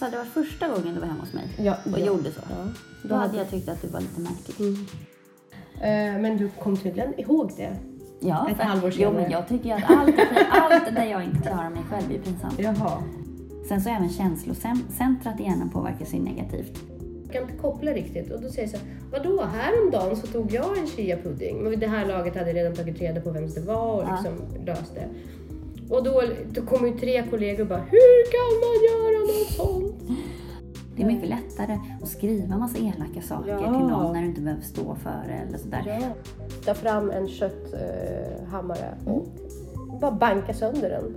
Hade det varit första gången du var hemma hos mig Ja, och ja. gjorde så, Ja. då hade jag tyckt att du var lite märklig. Mm. Eh, men du kom tydligen ihåg det. Ja, Ett för- halvår Jo, men senare. jag tycker att allt, allt där jag inte klarar mig själv är pinsamt. Jaha. Sen så även känslocentrat i hjärnan påverkas ju negativt. Jag kan inte koppla riktigt. Och då säger jag så här, vadå, häromdagen så tog jag en chia-pudding. Men vid det här laget hade jag redan tagit reda på vem det var och Ja. liksom löst det. Och då, då kommer ju tre kollegor och bara, hur kan man göra något sånt? Det är mycket lättare att skriva massa elaka saker Ja. till någon när du inte behöver stå för det eller sådär. Ja. Ta fram en kötthammare och bara banka sönder den.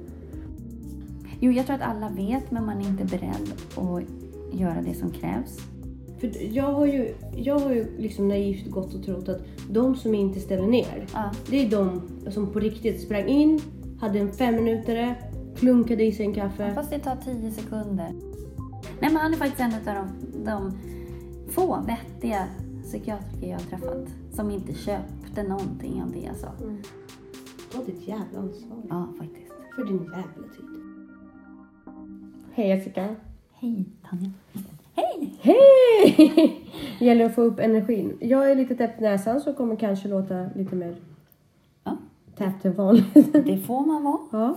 Jo, jag tror att alla vet, men man är inte beredd att göra det som krävs. För jag har ju, jag har ju liksom naivt gått och trott att de som inte ställer ner, Ja. det är de som på riktigt sprang in, hade en femminutare, klunkade i sig en kaffe. Fast det tar tio sekunder. Nej, men han är faktiskt en av de, de få vettiga psykiatriker jag har träffat som inte köpte någonting av det jag sa. Ta ditt jävla ansvar Ja, faktiskt. för din jävla tid. Hej Jessica. Hej, Tanja. Hej! Hej! Gäller att få upp energin. Jag är lite täppt näsan så kommer kanske låta lite mer Ja, täppt än vanligt. det får man vara. ja.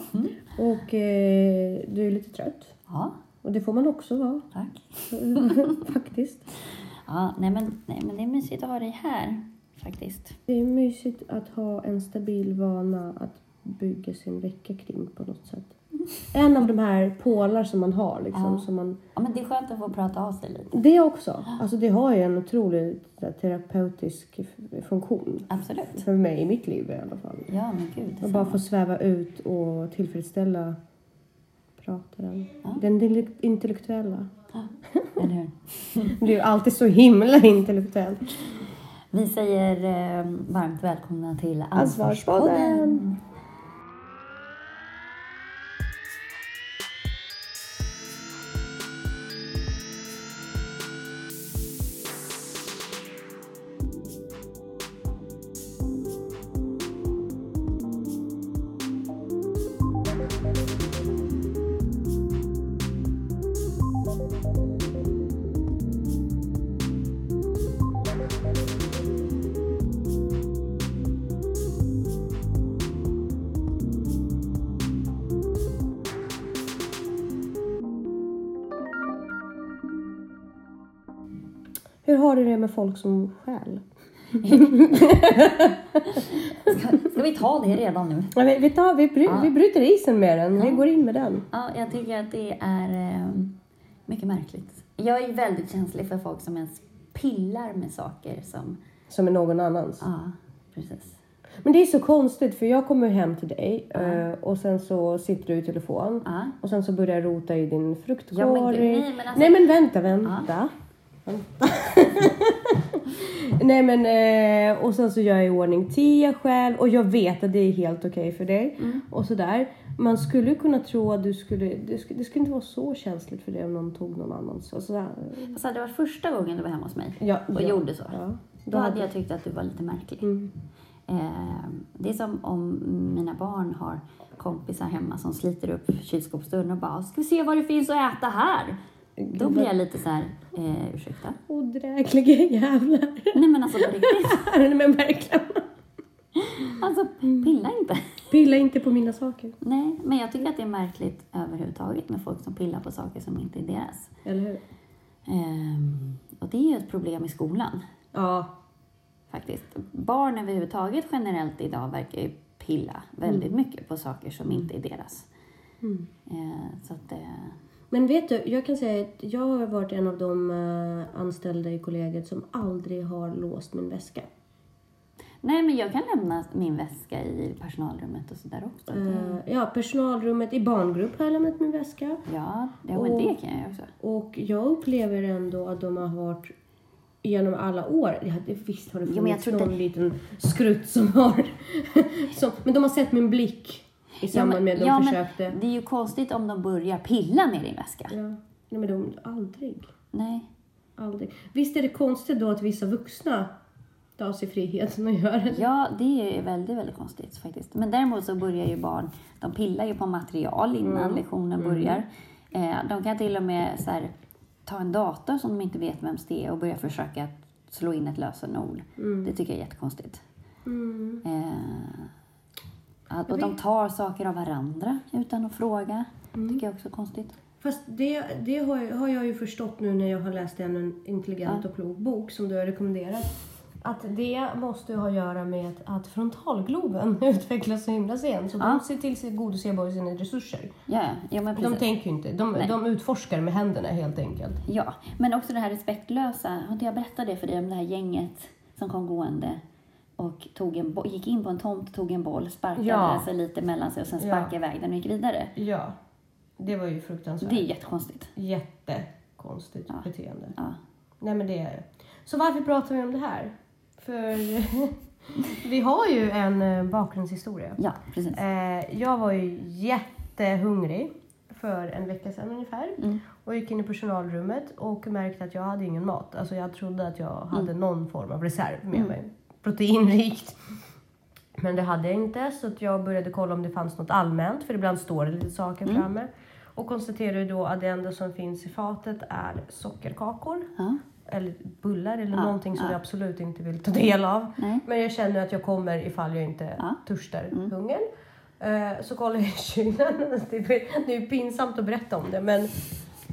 Och eh, du är lite trött. Ja, Och det får man också vara, tack. faktiskt. Ja, nej men, nej men det är mysigt att ha dig här faktiskt. Det är mysigt att ha en stabil vana att bygga sin vecka kring på något sätt. En av de här pålar som man har liksom. Ja. Som man, Ja, men det är skönt att få prata av sig lite. det också. Alltså det har ju en otrolig terapeutisk funktion. Absolut. För mig i mitt liv i alla fall. Ja, men gud. Att bara få sväva ut och tillfredsställa prataren. Ja. Den intellektuella. Eller hur? Du är ju alltid så himla intellektuell. Vi säger eh, varmt välkomna till Ansvarspodden. Ansvarspodden. Hur det med folk som stjäl? Ska vi ta det redan nu? Ja, vi, vi, tar, vi, bry, Ja. vi bryter isen med den. Vi Ja. går in med den. Ja, jag tycker att det är eh, mycket märkligt. Jag är väldigt känslig för folk som ens pillar med saker som... Som är någon annans. Ja, precis. Men det är så konstigt för jag kommer hem till dig eh, och sen så sitter du i telefon. Ja. Och sen så börjar jag rota i din fruktkorg. Ja, men nej, men alltså- Nej men vänta, vänta. Vänta. nej men eh, och sen så gör jag i ordning te själv och jag vet att det är helt okej för dig. Mm. Och sådär. Man skulle kunna tro att du skulle, det skulle, det skulle inte vara så känsligt för dig om någon tog någon annans. Och sådär. Fast hade det varit första gången du var hemma hos mig Ja, och ja, gjorde så, Ja. då hade jag tyckt att du var lite märklig. Mm. Eh, det är som om mina barn har kompisar hemma som sliter upp kylskåpsdörren och bara “ska vi se vad det finns att äta här?” Då blir jag lite så här, eh, ursäkta? Odrägliga jävlar. Nej men alltså på riktigt. Nej men verkligen. Alltså pilla inte. Pilla inte på mina saker. Nej, men jag tycker att det är märkligt överhuvudtaget med folk som pillar på saker som inte är deras. Eller hur? Ehm, och det är ju ett problem i skolan Ja. faktiskt. Barn överhuvudtaget generellt idag verkar ju pilla väldigt mycket på saker som inte är deras. Mm. Ehm, så att, eh, Men vet du, jag kan säga att jag har varit en av de eh, anställda i kollegiet som aldrig har låst min väska. nej, men jag kan lämna min väska i personalrummet och sådär också. Det, Eh, ja, personalrummet i barngrupp har jag lämnat min väska. ja, det, och- det kan jag också. Och jag upplever ändå att de har varit genom alla år, ja, det, visst har det Jo, funnits tror någon inte- liten skrutt som har... som, men de har sett min blick i samband med att de ja, försökte... men det är ju konstigt om de börjar pilla med din väska. Ja, nej men de, aldrig. Nej. Aldrig. Visst är det konstigt då att vissa vuxna tar sig friheten att göra det? Ja, det är väldigt, väldigt konstigt faktiskt. Men däremot så börjar ju barn, de pillar ju på material innan lektionen börjar. Eh, de kan till och med så här, ta en dator som de inte vet vems det är och börja försöka slå in ett lösenord. Det tycker jag är jättekonstigt. Mm. Eh, och de tar saker av varandra utan att fråga. Mm. tycker jag också är konstigt. Fast det, det har, jag- ju förstått nu när jag har läst en intelligent och klok bok som du har rekommenderat. Att det måste ha att göra med att frontalgloben utvecklas så himla sent. Så Ja. de ser till sig godose bara sina resurser. Ja, ja men De precis. tänker ju inte. De, de utforskar med händerna helt enkelt. Ja, men också det här respektlösa. Har inte jag berättat det för dig om det här gänget som kom gående och tog en gick in på en tomt, tog en boll, sparkade Ja. sig lite mellan sig och sen Ja. sparkade iväg den och gick vidare. Ja. Det var ju fruktansvärt. Det är jättekonstigt. Jättekonstigt Ja. beteende. Ja. Nej men det är det. Så varför pratar vi om det här? För vi har ju en eh, bakgrundshistoria. ja, precis. Eh, jag var ju jättehungrig för en vecka sedan ungefär. Mm. Och gick in i personalrummet och märkte att jag hade ingen mat. Alltså jag trodde att jag hade någon form av reserv med Mm. mig. Proteinrikt. Men det hade jag inte så att jag började kolla om det fanns något allmänt. För ibland står det lite saker Mm. framme. Och konstaterade då att det enda som finns i fatet är sockerkakor. Ja. Eller bullar eller Ja, någonting som ja. jag absolut inte vill ta del av. Nej. Men jag känner att jag kommer ifall jag inte Ja. törstar hungern. Eh, så kollar jag i kylen. Det är pinsamt att berätta om det men...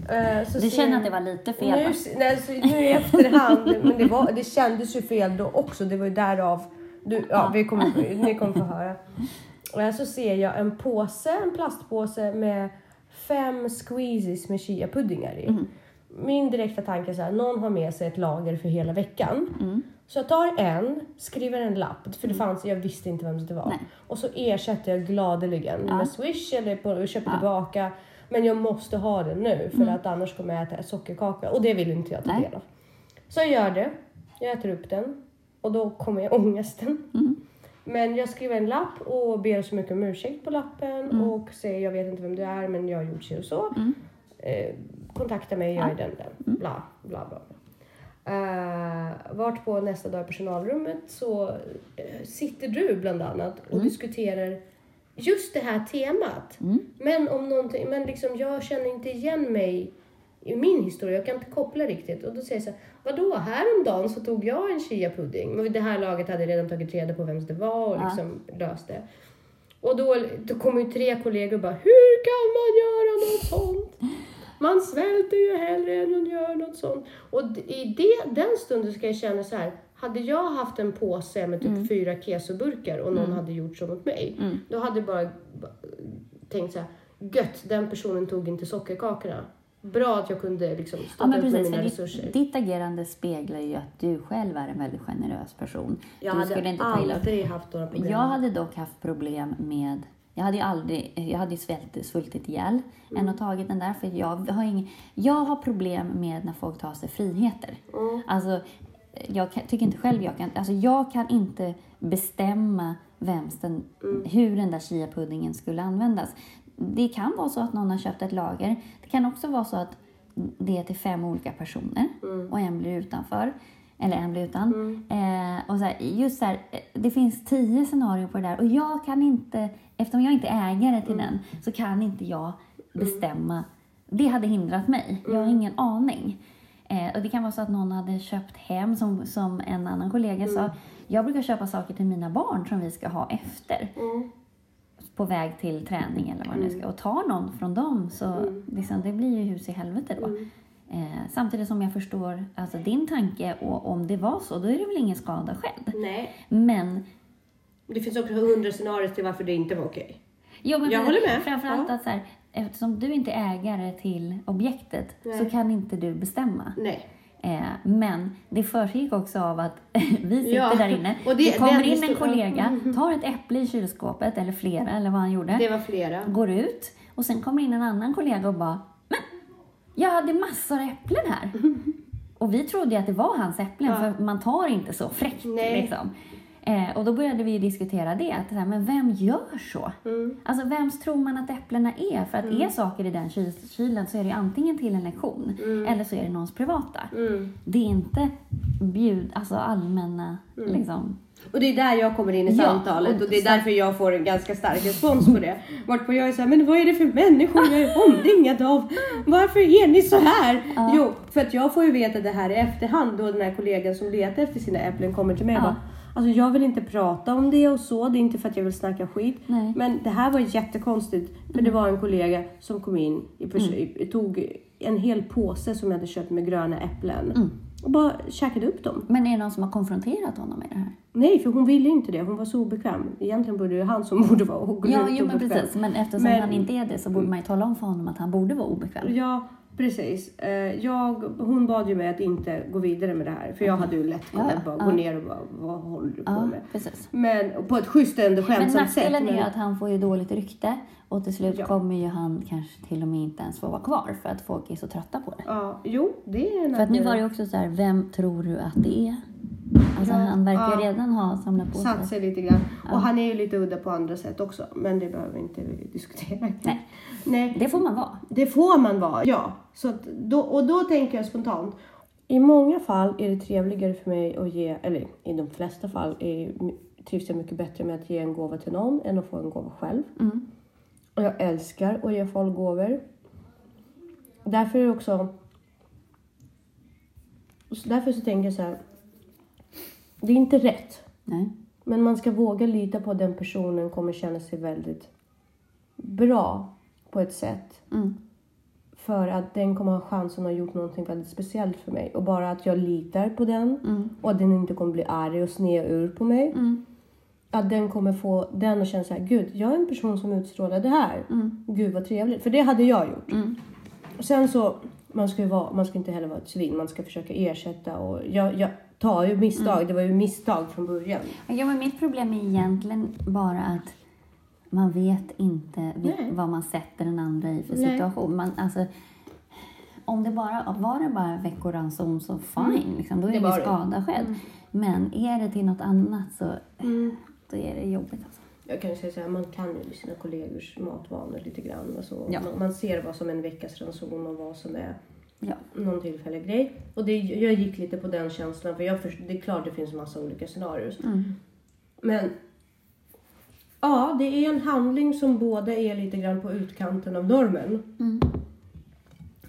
eh, så Du känner att det var lite fel? va? nu, nej, så nu i efterhand, men det, var, det kändes ju fel då också. Det var ju därav... Du, ja, vi kommer, ni kommer få höra. Och så ser jag en påse, en plastpåse med fem squeezies med chia-puddingar i. Mm. Min direkta tanke är så här, någon har med sig ett lager för hela veckan. Mm. Så jag tar en, skriver en lapp, för det fanns, jag visste inte vem det var. Nej. Och så ersätter jag gladeligen Ja. med swish eller på, och köper tillbaka. Men jag måste ha den nu för att annars kommer jag äta sockerkaka och det vill inte jag ta del av. Så jag gör det, jag äter upp den och då kommer jag ångesten. Men jag skriver en lapp och ber så mycket om ursäkt på lappen och säger jag vet inte vem du är men jag har gjort så och så. Eh, kontakta mig, jag är den den. Bla, bla, bla. bla. Uh, vart på nästa dag i personalrummet så eh, sitter du bland annat och diskuterar just det här temat. Men om någonting, men liksom jag känner inte igen mig i min historia, jag kan inte koppla riktigt. Och då säger jag så här, vadå, häromdagen så tog jag en chia-pudding. Men vid det här laget hade jag redan tagit reda på vem det var och Ja. liksom löst det. Och då, då kommer ju tre kollegor och bara, hur kan man göra något sånt? Man svälter ju hellre än att göra något sånt. Och i det, den stunden ska jag känna så här, hade jag haft en påse med typ fyra kesoburkar och någon hade gjort så mot mig, då hade jag bara b- tänkt så här, gött, den personen tog inte sockerkakorna. Bra att jag kunde liksom stå Ja, upp med precis. mina För resurser. ditt, ditt agerande speglar ju att du själv är en väldigt generös person. Jag du hade skulle inte aldrig haft några problem. Jag hade dock haft problem med... Jag hade ju aldrig... Jag hade ju svält, svultit ihjäl Mm. än att tagit den där. För jag har, ingen, jag har problem med när folk tar sig friheter. Mm. Alltså, jag kan, tycker inte själv jag kan... Alltså, jag kan inte bestämma vems den, Mm. hur den där chia-puddingen skulle användas. Det kan vara så att någon har köpt ett lager. Det kan också vara så att det är till fem olika personer Mm. och en blir utanför. Eller en blir utan. Eh, och så här, just så här, eh, det finns tio scenarier på det där och jag kan inte, eftersom jag inte är ägare till den, så kan inte jag bestämma. Det hade hindrat mig. Jag har ingen aning. Eh, och det kan vara så att någon hade köpt hem, som, som en annan kollega sa, jag brukar köpa saker till mina barn som vi ska ha efter Mm. på väg till träning eller vad det nu ska. Och tar någon från dem så liksom, det blir ju hus i helvete då. Eh, samtidigt som jag förstår alltså, din tanke och om det var så, då är det väl ingen skada skedd. Nej, Men, det finns också hundra scenarier till varför det inte var okej. jo, men Jag håller med. framförallt Ja. att så här, eftersom du inte är ägare till objektet så Nej. kan inte du bestämma. Nej. Eh, men det försiggick också av att vi sitter Ja, där inne. och det- det kommer in en kollega, tar ett äpple i kylskåpet, eller flera, eller vad han gjorde. Det var flera. går ut och sen kommer in en annan kollega och bara Men, jag hade massor av äpplen här. Och vi trodde ju att det var hans äpplen, Ja. för man tar inte så fräckt. Nej. Liksom. Eh, och då började vi diskutera det, att här, men vem gör så? Mm. Alltså vems tror man att äpplena är? För att är saker i den kyl- kylen så är det antingen till en lektion eller så är det någons privata. Mm. Det är inte bjud, alltså allmänna liksom, Och det är där jag kommer in i Ja, samtalet och det är därför jag får en ganska stark respons på det. Varpå jag är såhär, men vad är det för människor jag är omringad av? Varför är ni så här? Jo, för att jag får ju veta det här i efterhand då den här kollegan som letar efter sina äpplen kommer till mig och Ja. bara, Alltså jag vill inte prata om det och så, det är inte för att jag vill snacka skit. Nej. Men det här var jättekonstigt. För det var en kollega som kom in, i, pers- i, tog en hel påse som jag hade köpt med gröna äpplen. Och bara käkade upp dem. Men är det någon som har konfronterat honom med det här? Nej, för hon ville inte det. Hon var så obekväm. Egentligen borde ju han som borde vara och Ja, jo, men obekväm. precis. Men eftersom Men- han inte är det så borde man ju tala om för honom att han borde vara obekväm. Ja, precis. Eh, Jag, hon bad ju mig att inte gå vidare med det här. För jag hade ju lätt kunnat Ja, bara ja. gå ner och bara, vad håller du på Ja, med? precis. Men på ett schysst ändå Men skämtsamt sätt. nackdelen är ju men- att han får ju dåligt rykte och till slut kommer ju han kanske till och med inte ens få vara kvar för att folk är så trötta på det. Ja, jo, det är en För att nu var det ju också så här, vem tror du att det är? Alltså han verkar ja. redan ha samlat på satt sig. sig lite grann. Och han är ju lite udda på andra sätt också. Men det behöver vi inte diskutera. Nej. Nej, Det får man vara. Det får man vara. Ja, så då, och då tänker jag spontant. I många fall är det trevligare för mig att ge, eller i de flesta fall är, trivs jag mycket bättre med att ge en gåva till någon än att få en gåva själv. Mm. Och jag älskar att ge folk gåvor. Därför är det också... så Därför så tänker jag så här. Det är inte rätt. Nej. Men man ska våga lita på att den personen kommer känna sig väldigt bra på ett sätt. Mm. För att den kommer ha chansen att ha gjort någonting väldigt speciellt för mig. Och bara att jag litar på den Mm. och att den inte kommer bli arg och sned ur på mig. Mm. Att den kommer få den att känna så här, gud, jag är en person som utstrålar det här. Mm. Gud vad trevligt. För det hade jag gjort. Mm. Och sen så, man ska ju vara, man ska inte heller vara ett svin. Man ska försöka ersätta och jag, jag tar ju misstag. Mm. Det var ju misstag från början. Ja, men mitt problem är egentligen bara att man vet inte Nej. vad man sätter den andra i för Nej. situation. Man, alltså, om det bara var det bara veckoranson så fine, liksom, då är Mm. Det ingen skada skedd. Men är det till något annat så då är det jobbigt. Alltså. Jag kan säga så här, man kan ju sina kollegors matvanor lite grann. Alltså, Ja. man, man ser vad som är en veckas ranson och vad som är Ja. någon tillfällig grej. Och det, jag gick lite på den känslan för jag först, det är klart det finns massa olika scenarier. Mm. Men ja, det är en handling som båda är lite grann på utkanten av normen. Mm.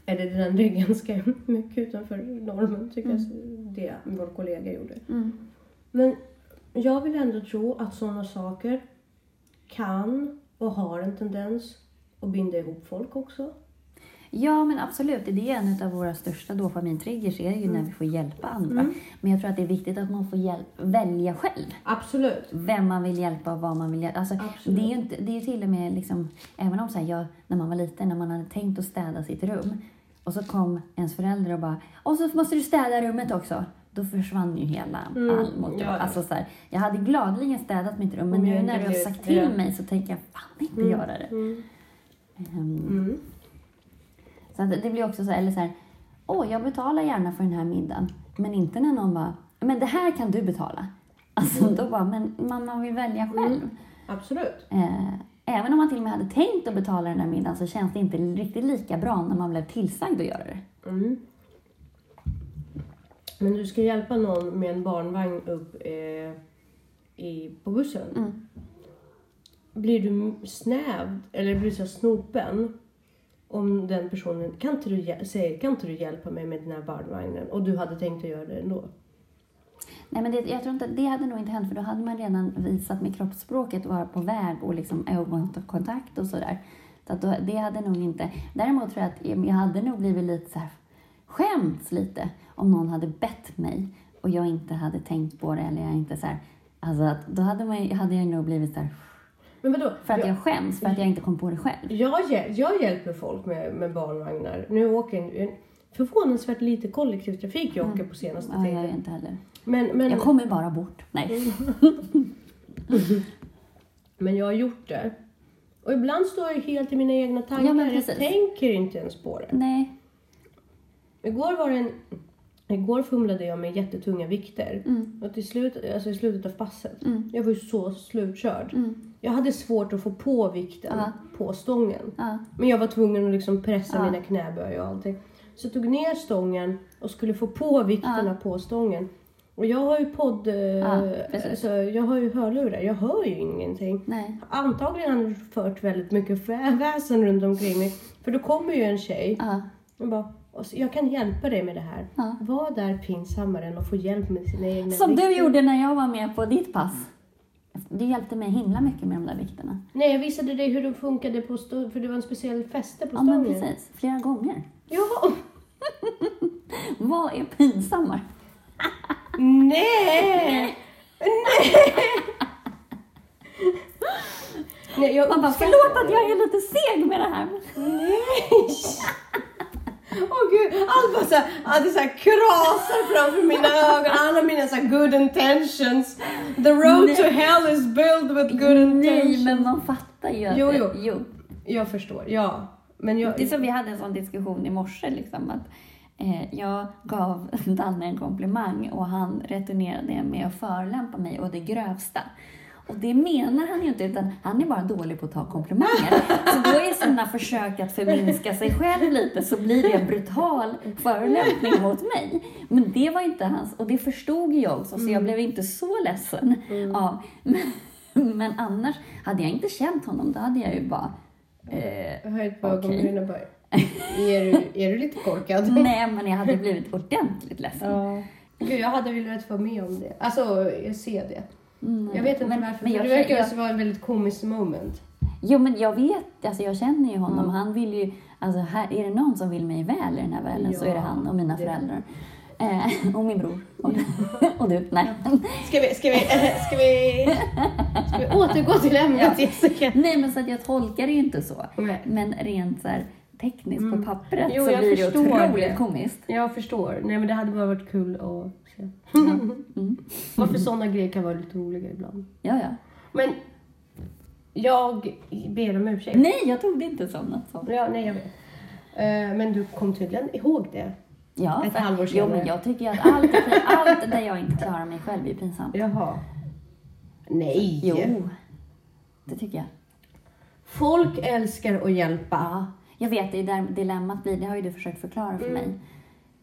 Eller den är ganska mycket utanför normen tycker jag det vår kollega gjorde. Mm. Men jag vill ändå tro att sådana saker kan och har en tendens att binda ihop folk också. Ja, men absolut. Det är en av våra största dopamintriggers är ju Mm. när vi får hjälpa andra. Men jag tror att det är viktigt att man får hjälp, välja själv. Absolut. vem man vill hjälpa och vad man vill hjälpa. Alltså, Absolut. det är ju inte, det är till och med liksom, även om så här, jag, när man var liten, när man hade tänkt att städa sitt rum och så kom ens förälder och bara, och så måste du städa rummet också. Då försvann ju hela Mm, all motivation. ja. Alltså, så här, jag hade gladeligen städat mitt rum, men nu när du har sagt till ja. mig så tänker jag fan inte göra det. Mm. Ehm, Mm. Så att det blir också så här, eller så här, åh, jag betalar gärna för den här middagen, men inte när någon bara, men det här kan du betala. Alltså då bara, men man, man vill välja själv. Absolut. Eh, även om man till och med hade tänkt att betala den här middagen så känns det inte riktigt lika bra när man blev tillsagd att göra det. Mm. Men du ska hjälpa någon med en barnvagn upp eh, i, på bussen. Mm. Blir du snävd eller blir du så snopen om den personen, kan inte, du, säger, kan inte du hjälpa mig med den här barnvagnen? Och du hade tänkt att göra det ändå. Nej, men det, jag tror inte, det hade nog inte hänt för då hade man redan visat med kroppsspråket vara på väg och liksom ögonkontakt och sådär. Så att då, det hade nog inte... Däremot tror jag att jag hade nog blivit lite så här skämts lite om någon hade bett mig och jag inte hade tänkt på det eller jag inte så här, alltså att då hade, man, hade jag nog blivit så här, men vadå? för att jag, jag skäms för att jag inte kom på det själv. jag, jag hjälper folk med, med barnvagnar. Nu åker en, en förvånansvärt lite kollektivtrafik jag åker på senaste Ja, jag tiden. gör inte heller. Men, men, Jag kommer bara bort. Nej. men jag har gjort det. Och ibland står jag helt i mina egna tankar. Ja, jag tänker inte ens på det. Nej. Igår var det en... Igår fumlade jag med jättetunga vikter. Mm. Och till slut, alltså i slutet av passet. Mm. Jag var ju så slutkörd. Mm. Jag hade svårt att få på vikten Ja. på stången. Ja. Men jag var tvungen att liksom pressa Ja. mina knäböj och allting. Så jag tog ner stången och skulle få på vikterna på stången. Och jag har ju podd... eh, alltså, jag har ju hörlurar. Jag hör ju ingenting. Nej. Antagligen har han fört väldigt mycket vä- väsen runt omkring mig. För då kommer ju en tjej och bara jag kan hjälpa dig med det här. Ja. Var där pinsammare än att få hjälp med sina egna Som vikter? du gjorde när jag var med på ditt pass. Du hjälpte mig himla mycket med de där vikterna. Nej, jag visade dig hur det funkade på stå- för det var en speciell fäste på Ja, men stången. precis. Flera gånger. Ja. Vad är pinsammare? Nej! Nej, jag Man bara, förlåt att jag är lite seg med det här. Nej! Åh gud, allt bara så här krasar framför mina ögon. Alla mina så här good intentions. The road Nej. to hell is built with good intentions. Nej, men man fattar ju att Jo, jo. jo. Jag förstår, ja. Men jag... Det är som vi hade en sån diskussion i morse, liksom, att eh, jag gav Danne en komplimang och han returnerade med att förolämpa mig och det grövsta. Och det menar han ju inte, utan han är bara dålig på att ta komplimanger. Så då är sådana försök att förminska sig själv lite, så blir det en brutal förolämpning mot mig. Men det var inte hans, och det förstod jag också, så jag blev inte så ledsen av. Men, men annars, hade jag inte känt honom, då hade jag ju bara eh, Höjt på ögonbrynen bara. Är du, är du lite korkad? Nej, men jag hade blivit ordentligt ledsen. Ja. Gud, jag hade velat vara med om det. Alltså, jag ser det. Mm, Jag vet inte men, varför, Men jag, det verkar jag, vara ett väldigt komiskt moment. jo, men jag vet, alltså jag känner ju honom. Mm. Han vill ju, alltså här, är det någon som vill mig väl i den här världen så Ja, är det han och mina det- föräldrar. Eh, och min bror. Och, och du. Nej. Ska vi, ska vi, ska vi, ska vi återgå till ämnet Jessica? Nej, men så att jag tolkar det ju inte så. Nej. Men rent så här, tekniskt på pappret Mm. Jo, så jag blir det otroligt det. komiskt. Jag förstår. Nej men det hade bara varit kul att se. Mm. Varför sådana grejer kan vara lite roliga ibland. Ja, ja. Men jag ber om ursäkt. Nej, jag tog det inte som något sånt. Ja, nej jag vet. Eh, Men du kom tydligen ihåg det. Ja, Ett halvår Jo, men jag tycker att allt, allt där jag inte klarar mig själv är pinsamt. Jaha. Nej. Jo, det tycker jag. Folk älskar att hjälpa. Ja, jag vet, det är där dilemmat blir. Det har ju du försökt förklara för mig.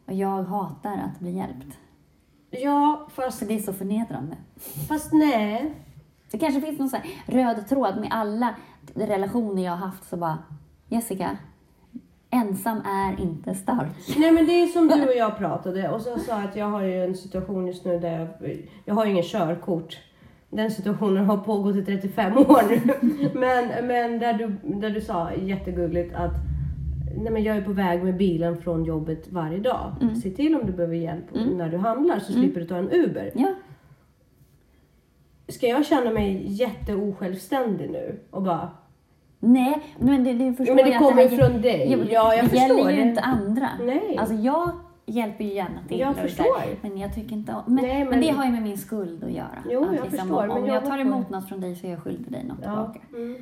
Och jag hatar att bli hjälpt. Ja, fast, För det är så förnedrande. fast nej. Det kanske finns någon röd tråd med alla relationer jag har haft. Så bara, Jessica, ensam är inte stark. Nej men det är som du och jag pratade och så sa jag att jag har ju en situation just nu där jag, jag har ju ingen körkort. Den situationen har pågått i 35 år nu. Men, men där, du, där du sa jättegulligt att nej men jag är på väg med bilen från jobbet varje dag. Se till om du behöver hjälp när du handlar så slipper du ta en Uber. Ja, Ska jag känna mig jätteosjälvständig nu och bara nej, men det, det förstår men det jag kommer här- från dig. Jo, Ja, jag det förstår gäller ju det. inte andra. Nej. Alltså jag hjälper ju gärna till. Jag förstår. Men jag tycker inte om, men, Nej, men... men- det har ju med min skuld att göra. Jo, att jag förstår, Om, men jag jag tar emot något från dig så är jag skyldig dig något ja. tillbaka. Mm.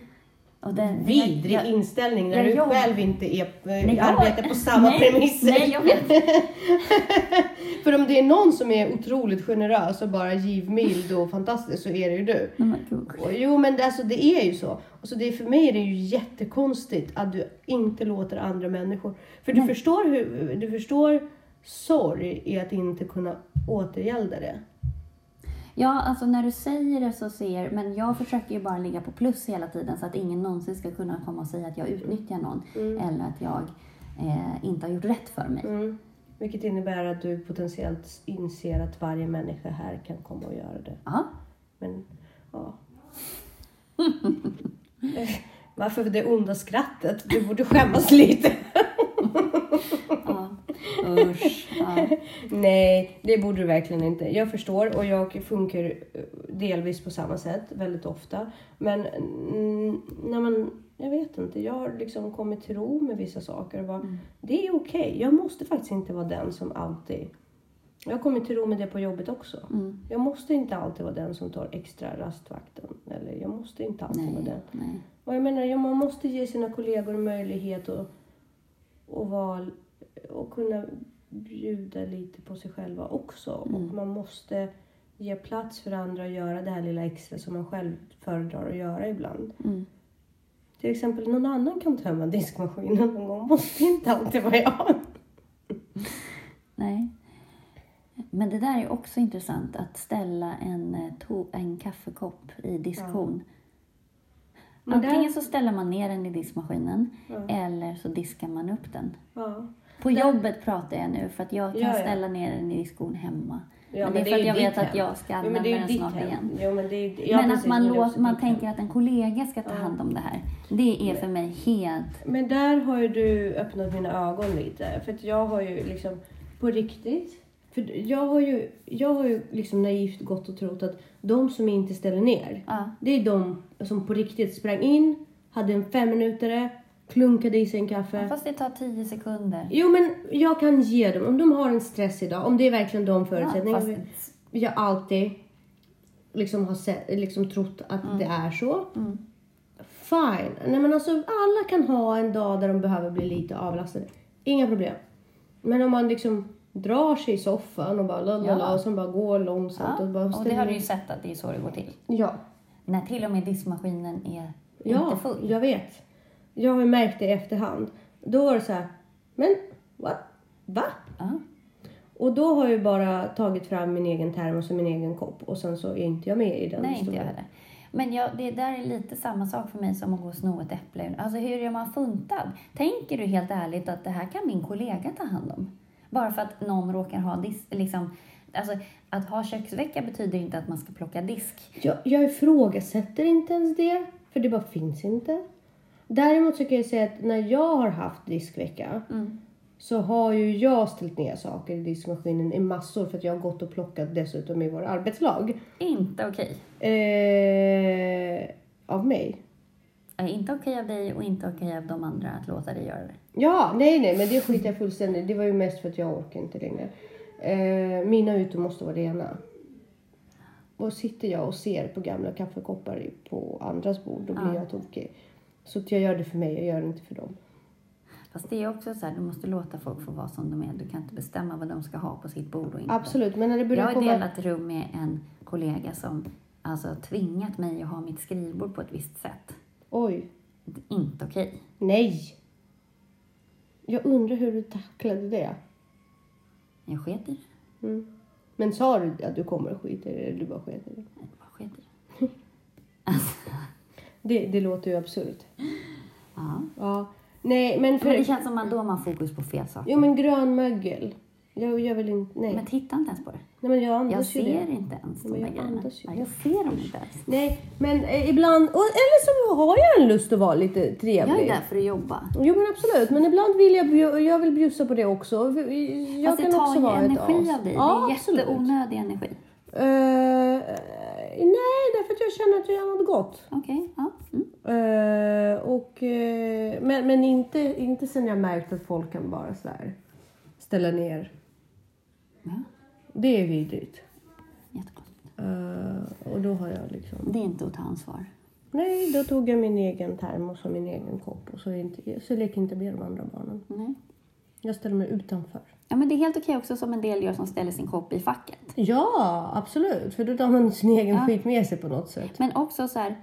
Det, Vidrig jag- inställning när jag du själv inte är, Nej, jag- arbetar på samma nej, premisser. Nej, jag vet. För om det är någon som är otroligt generös och bara givmild och fantastisk så är det ju du. Nej. Och, jo men det, alltså, det är ju så. Och så det, för mig är det ju jättekonstigt att du inte låter andra människor... För du Nej. förstår, hur, du förstår sorg i att inte kunna återgälda det. Ja, alltså när du säger det så ser, men jag försöker ju bara ligga på plus hela tiden så att ingen någonsin ska kunna komma och säga att jag utnyttjar någon eller att jag eh, inte har gjort rätt för mig. Mm. Vilket innebär att du potentiellt inser att varje människa här kan komma och göra det. Ja, Men, ja. Varför det onda skrattet? Du borde skämmas lite. ja. Usch. Ja. Nej, det borde du verkligen inte. Jag förstår och jag funkar eh, delvis på samma sätt väldigt ofta. Men mm, när man, jag vet inte, jag har liksom kommit till ro med vissa saker och bara, det är okej. Jag måste faktiskt inte vara den som alltid jag har kommit till ro med det på jobbet också. Mm. Jag måste inte alltid vara den som tar extra rastvakten. Eller jag måste inte alltid vara Nej, den. nej. Och jag menar, man måste ge sina kollegor möjlighet att, att vara, och kunna bjuda lite på sig själva också. Mm. Och man måste ge plats för andra att göra det här lilla extra som man själv föredrar att göra ibland. Mm. Till exempel någon annan kan tömma diskmaskinen någon gång. Måste inte alltid vara jag. Nej. Men det där är också intressant, att ställa en, eh, en kaffekopp i diskon. Ja. Antingen där... så ställer man ner den i diskmaskinen ja. eller så diskar man upp den. Ja. På jobbet pratar jag nu för att jag kan ja, ja. ställa ner den i skon hemma. Ja, men, det är för att jag vet hem. att jag ska använda jo, den snart hem. igen. Jo, men, är, ja, men precis, att man, men låt, man tänker hem. att en kollega ska ta hand om det här. Det är men, för mig helt... Men där har ju du öppnat mina ögon lite. För att jag har ju liksom på riktigt. För jag har ju, jag har ju liksom naivt gått och trott att de som inte ställer ner, ja. det är de som på riktigt sprang in, hade en femminutare klunkade i sig en kaffe. Ja, fast det tar tio sekunder. Jo, men jag kan ge dem. Om de har en stress idag, om det är verkligen de förutsättningarna. Ja. Jag alltid liksom har alltid liksom trott att mm. det är så. Mm. Fine. Nej, men alltså, alla kan ha en dag där de behöver bli lite avlastade. Inga problem. Men om man liksom drar sig i soffan och bara lalala ja. och sen bara går långsamt. Ja. Och, bara och det har du ju sett att det är så det går till. Ja. När till och med diskmaskinen är ja, inte full. Ja, jag vet. Jag har märkt det i efterhand. Då var det så här, men what? va? Uh. Och då har jag bara tagit fram min egen termos och min egen kopp och sen så är inte jag med i den Nej, historien. inte jag heller. Men jag, det där är lite samma sak för mig som att gå och sno ett äpple. Alltså hur är man funtad? Tänker du helt ärligt att det här kan min kollega ta hand om? Bara för att någon råkar ha disk... liksom, alltså, att ha köksvecka betyder inte att man ska plocka disk. Jag, jag ifrågasätter inte ens det, för det bara finns inte. Däremot så kan jag säga att när jag har haft diskvecka mm. så har ju jag ställt ner saker i diskmaskinen i massor för att jag har gått och plockat dessutom i våra arbetslag. Inte okej. Eh, av mig. Är inte okej av dig och inte okej av de andra att låta dig göra det. Ja, nej, nej, men det skiter jag fullständigt Det var ju mest för att jag orkar inte längre. Eh, mina ytor måste vara rena. Och sitter jag och ser på gamla kaffekoppar på andras bord, då blir ja. jag tokig. Så jag gör det för mig, jag gör det inte för dem. Fast det är också så här, du måste låta folk få vara som de är. Du kan inte bestämma vad de ska ha på sitt bord och inte. Absolut, men när det börjar Jag har delat rum med en kollega som alltså tvingat mig att ha mitt skrivbord på ett visst sätt. Oj. Inte okej. Okay. Nej! Jag undrar hur du tacklade det. Jag sket i det. Mm. Men sa du att du kommer att skita i det eller du bara sket i det? Jag bara sket i det. Alltså, det, det låter ju absurt. Ja. ja. Nej, men, för... men det känns som att då har man fokus på fel saker. Jo, men grönmögel. Jag, jag vill inte, nej. Men titta inte ens på det. Nej, men jag, jag ser det. inte ens de andas ju. Nej, jag ser dem inte ens. Nej, men eh, ibland... Och, eller så har jag en lust att vara lite trevlig. Jag är där för att jobba. Jo, men absolut. Men ibland vill jag, jag vill bjussa på det också. Jag Fast kan det också vara energi ett as. av dig. Ja, det är absolut. jätteonödig energi. Uh, nej, därför att jag känner att jag gör något gott. Okej, okay, ja. Eh, och, eh, men men inte, inte sen jag märkt att folk kan bara så här ställa ner. Mm. Det är vidrigt. Jättekonstigt. Uh, och då har jag liksom... Det är inte att ta ansvar. Nej, då tog jag min egen termos och min egen kopp och så, inte, så leker inte med de andra barnen. Nej. Jag ställer mig utanför. Ja, men det är helt okej också som en del gör som ställer sin kopp i facket. Ja, absolut. För då tar man sin egen ja. skit med sig på något sätt. Men också så här,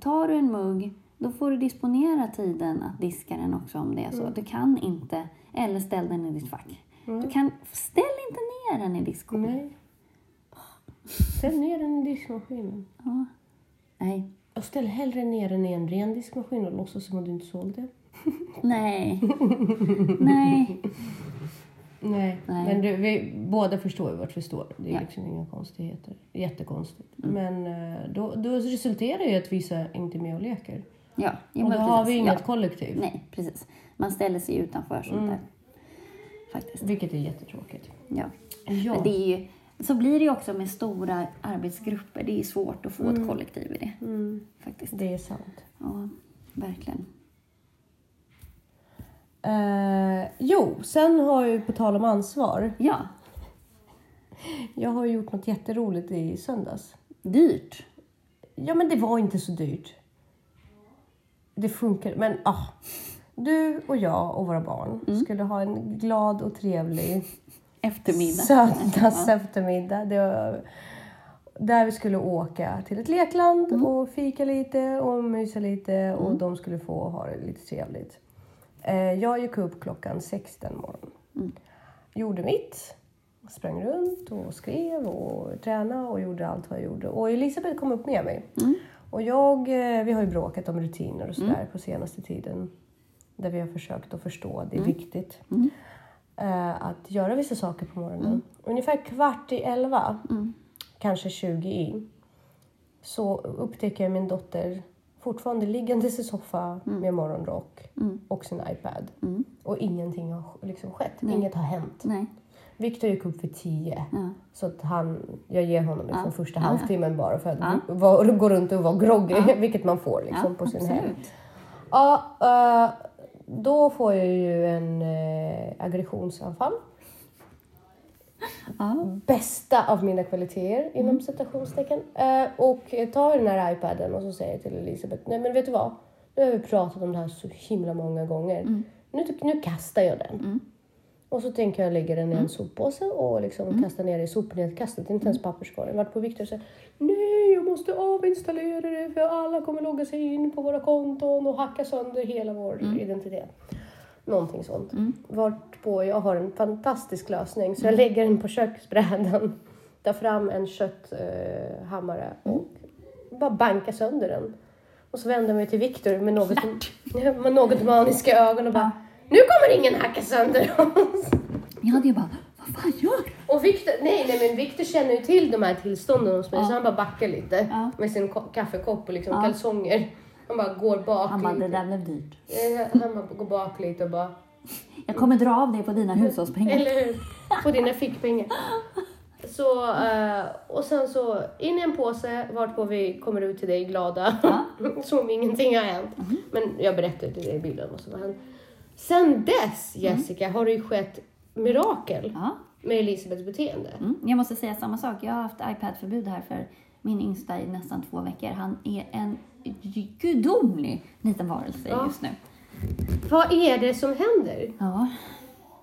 tar du en mugg, då får du disponera tiden att diska den också om det är så. Mm. Du kan inte, eller ställ den i ditt fack. Mm. Du kan, ställ inte ner den i diskmaskinen. Nej. Ställ ner den i diskmaskinen. Ja. Nej. Och ställ hellre ner den i en ren diskmaskin och låtsas som att du inte såg det. Nej. Nej. Nej, Nej. men du, vi båda förstår ju vart vi står. Det är ja. liksom inga konstigheter. Jättekonstigt. Mm. Men eh, då, då resulterar det i att vissa inte är med och leker. Ja, jo, och då har vi inget ja. kollektiv. Nej, precis. Man ställer sig utanför sånt mm. där. Faktiskt. Vilket är jättetråkigt. Ja. ja. Men det är ju, så blir det ju också med stora arbetsgrupper. Det är svårt att få mm. ett kollektiv i det. Mm. Faktiskt. Det är sant. Ja, verkligen. Eh, jo, sen har jag ju på tal om ansvar. Ja. Jag har gjort något jätteroligt i söndags. Dyrt. Ja, men det var inte så dyrt. Det funkar, men ah. Du och jag och våra barn mm. skulle ha en glad och trevlig eftermiddag. Söndags ja. Var, där vi skulle åka till ett lekland mm. och fika lite och mysa lite mm. och de skulle få ha det lite trevligt. Eh, jag gick upp klockan sex den morgonen. Mm. Gjorde mitt. Sprang runt och skrev och tränade och gjorde allt vad jag gjorde. Och Elisabeth kom upp med mig. Mm. Och jag, eh, vi har ju bråkat om rutiner och sådär mm. på senaste tiden. Där vi har försökt att förstå att det är mm. viktigt mm. Eh, att göra vissa saker på morgonen. Mm. Ungefär kvart i elva, kanske tjugo i, så upptäcker jag min dotter fortfarande liggandes i soffa med morgonrock och sin iPad. Och ingenting har liksom skett. Inget har hänt. Nej. Viktor gick upp vid tio. Ja. Så att han, jag ger honom liksom Ja. första Ja, halvtimmen bara för att Ja. gå runt och vara groggy, vilket man får liksom på sin helg. Ja, eh, då får jag ju en eh, aggressionsanfall. Ja. Bästa av mina kvaliteter inom Mm. citationstecken. Eh, och tar den här iPaden och så säger jag till Elisabeth, nej men vet du vad? Nu har vi pratat om det här så himla många gånger. Mm. Nu, nu kastar jag den. Och så tänker jag lägga den i Mm. en soppåse och liksom kasta ner i sopnedkastet, inte ens papperskorgen. Vart på Viktor säger nej jag måste avinstallera det för alla kommer logga sig in på våra konton och hacka sönder hela vår Mm. identitet. Någonting sånt. Vart på jag har en fantastisk lösning så jag lägger den på köksbrädan, tar fram en kötthammare eh, och bara bankar sönder den. Och så vänder jag mig till Viktor med något, med något maniska ögon och bara nu kommer ingen hacka sönder oss. Jag hade ju bara, vad fan gör du? Och Victor, nej, nej men Victor känner ju till de här tillstånden hos mig Ja. så han bara backar lite Ja. med sin ko- kaffekopp och liksom Ja. kalsonger. Han bara går bak Han bara, det lite. där blev dyrt. Eh, Han bara går bak lite och bara, Jag kommer dra av det på dina hushållspengar. eller hur? På dina fickpengar. Så, eh, och sen så in i en påse vartpå vi kommer ut till dig glada. Ja. Som om ingenting har hänt. Men jag berättade till dig i bilden vad som har hänt. Sen dess Jessica har det ju skett mirakel Ja. med Elisabeths beteende. Mm. Jag måste säga samma sak. Jag har haft iPad-förbud här för min yngsta i nästan två veckor. Han är en gudomlig liten varelse Ja. just nu. Vad är det som händer? Ja,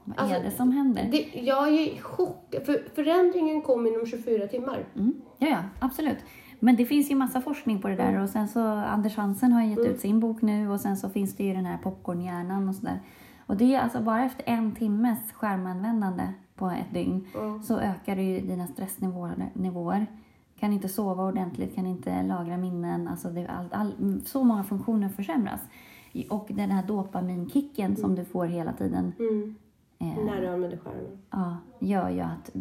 vad Alltså, är det som händer? Det, jag är i chock. För förändringen kom inom 24 timmar. Mm. Ja, ja, absolut. Men det finns ju massa forskning på det där och sen så Anders Hansen har gett ut sin bok nu och sen så finns det ju den här popcornhjärnan och sådär. Och det är alltså bara efter en timmes skärmanvändande på ett dygn så ökar det ju dina stressnivåer. Nivåer. Kan inte sova ordentligt, kan inte lagra minnen. Alltså det, all, all, så många funktioner försämras. Och den här dopaminkicken som du får hela tiden Mm. eh, När du använder skärmen. ja, gör ju att